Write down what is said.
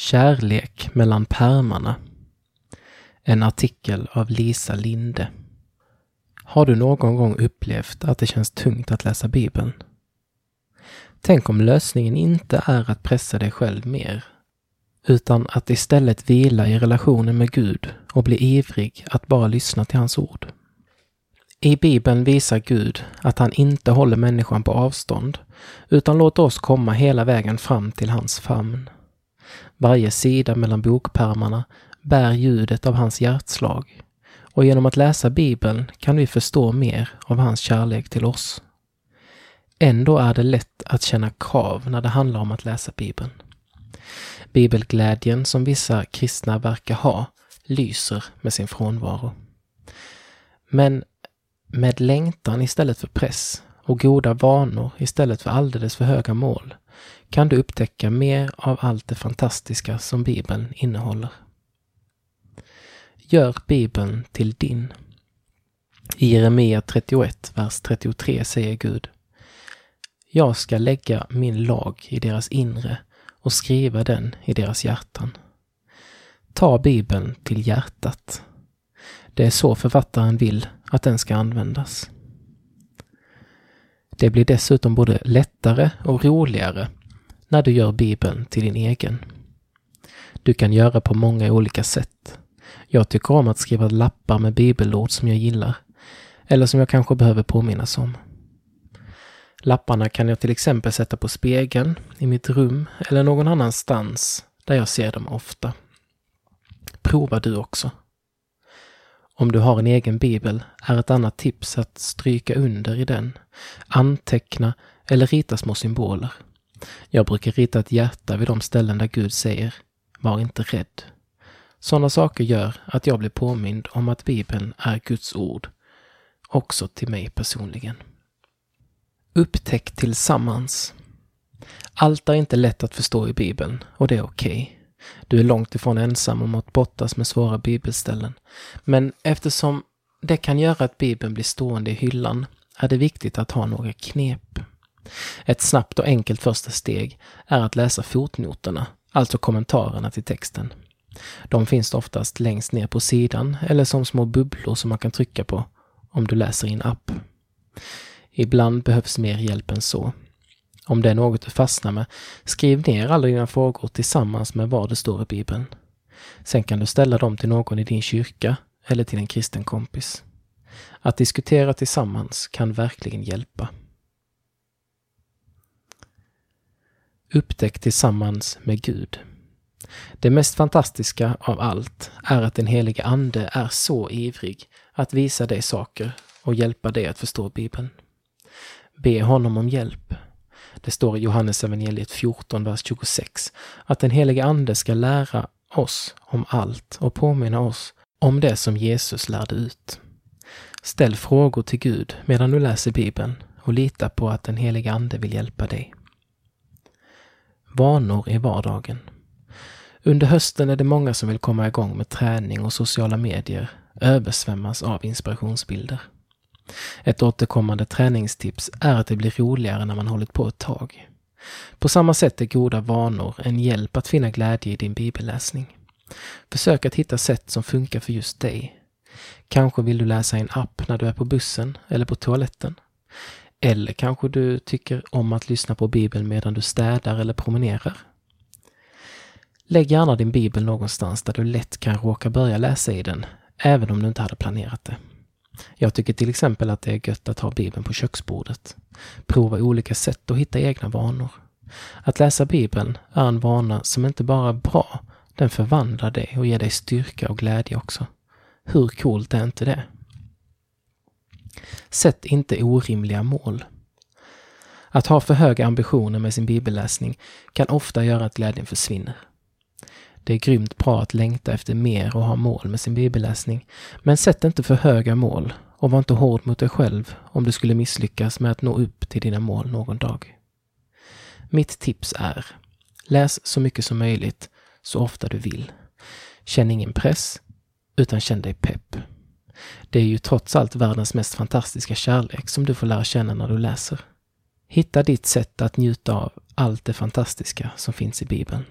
Kärlek mellan pärmarna. En artikel av Lisa Linde. Har du någon gång upplevt att det känns tungt att läsa Bibeln? Tänk om lösningen inte är att pressa dig själv mer, utan att istället vila i relationen med Gud och bli ivrig att bara lyssna till hans ord. I Bibeln visar Gud att han inte håller människan på avstånd, utan låter oss komma hela vägen fram till hans famn. Varje sida mellan bokpärmarna bär ljudet av hans hjärtslag och genom att läsa Bibeln kan vi förstå mer av hans kärlek till oss. Ändå är det lätt att känna krav när det handlar om att läsa Bibeln. Bibelglädjen som vissa kristna verkar ha lyser med sin frånvaro. Men med längtan istället för press och goda vanor istället för alldeles för höga mål kan du upptäcka mer av allt det fantastiska som Bibeln innehåller. Gör Bibeln till din. I Jeremia 31, vers 33 säger Gud Jag ska lägga min lag i deras inre och skriva den i deras hjärtan. Ta Bibeln till hjärtat. Det är så författaren vill att den ska användas. Det blir dessutom både lättare och roligare när du gör Bibeln till din egen. Du kan göra på många olika sätt. Jag tycker om att skriva lappar med bibelord som jag gillar, eller som jag kanske behöver påminnas om. Lapparna kan jag till exempel sätta på spegeln, i mitt rum eller någon annanstans där jag ser dem ofta. Prova du också. Om du har en egen bibel är ett annat tips att stryka under i den, anteckna eller rita små symboler. Jag brukar rita ett hjärta vid de ställen där Gud säger Var inte rädd. Sådana saker gör att jag blir påmind om att Bibeln är Guds ord, också till mig personligen. Upptäck tillsammans. Allt är inte lätt att förstå i Bibeln och det är okej. Okay. Du är långt ifrån ensam om att brottas med svåra bibelställen. Men eftersom det kan göra att Bibeln blir stående i hyllan är det viktigt att ha några knep. Ett snabbt och enkelt första steg är att läsa fotnoterna, alltså kommentarerna till texten. De finns oftast längst ner på sidan eller som små bubblor som man kan trycka på om du läser i en app. Ibland behövs mer hjälp än så. Om det är något du fastnar med, skriv ner alla dina frågor tillsammans med vad det står i Bibeln. Sen kan du ställa dem till någon i din kyrka eller till en kristen kompis. Att diskutera tillsammans kan verkligen hjälpa. Upptäck tillsammans med Gud. Det mest fantastiska av allt är att den helige Ande är så ivrig att visa dig saker och hjälpa dig att förstå Bibeln. Be honom om hjälp. Det står i Johannes evangeliet 14, vers 26 att den helige Ande ska lära oss om allt och påminna oss om det som Jesus lärde ut. Ställ frågor till Gud medan du läser Bibeln och lita på att den helige Ande vill hjälpa dig. Vanor i vardagen. Under hösten är det många som vill komma igång med träning och sociala medier översvämmas av inspirationsbilder. Ett återkommande träningstips är att det blir roligare när man hållit på ett tag. På samma sätt är goda vanor en hjälp att finna glädje i din bibelläsning. Försök att hitta sätt som funkar för just dig. Kanske vill du läsa en app när du är på bussen eller på toaletten. Eller kanske du tycker om att lyssna på Bibeln medan du städar eller promenerar. Lägg gärna din bibel någonstans där du lätt kan råka börja läsa i den, även om du inte hade planerat det. Jag tycker till exempel att det är gött att ha Bibeln på köksbordet. Prova olika sätt att hitta egna vanor. Att läsa Bibeln är en vana som inte bara är bra, den förvandlar dig och ger dig styrka och glädje också. Hur coolt är inte det? Sätt inte orimliga mål. Att ha för höga ambitioner med sin bibelläsning kan ofta göra att glädjen försvinner. Det är grymt bra att längta efter mer och ha mål med sin bibelläsning. Men sätt inte för höga mål och var inte hård mot dig själv om du skulle misslyckas med att nå upp till dina mål någon dag. Mitt tips är Läs så mycket som möjligt, så ofta du vill. Känn ingen press, utan känn dig pepp. Det är ju trots allt världens mest fantastiska kärlek som du får lära känna när du läser. Hitta ditt sätt att njuta av allt det fantastiska som finns i Bibeln.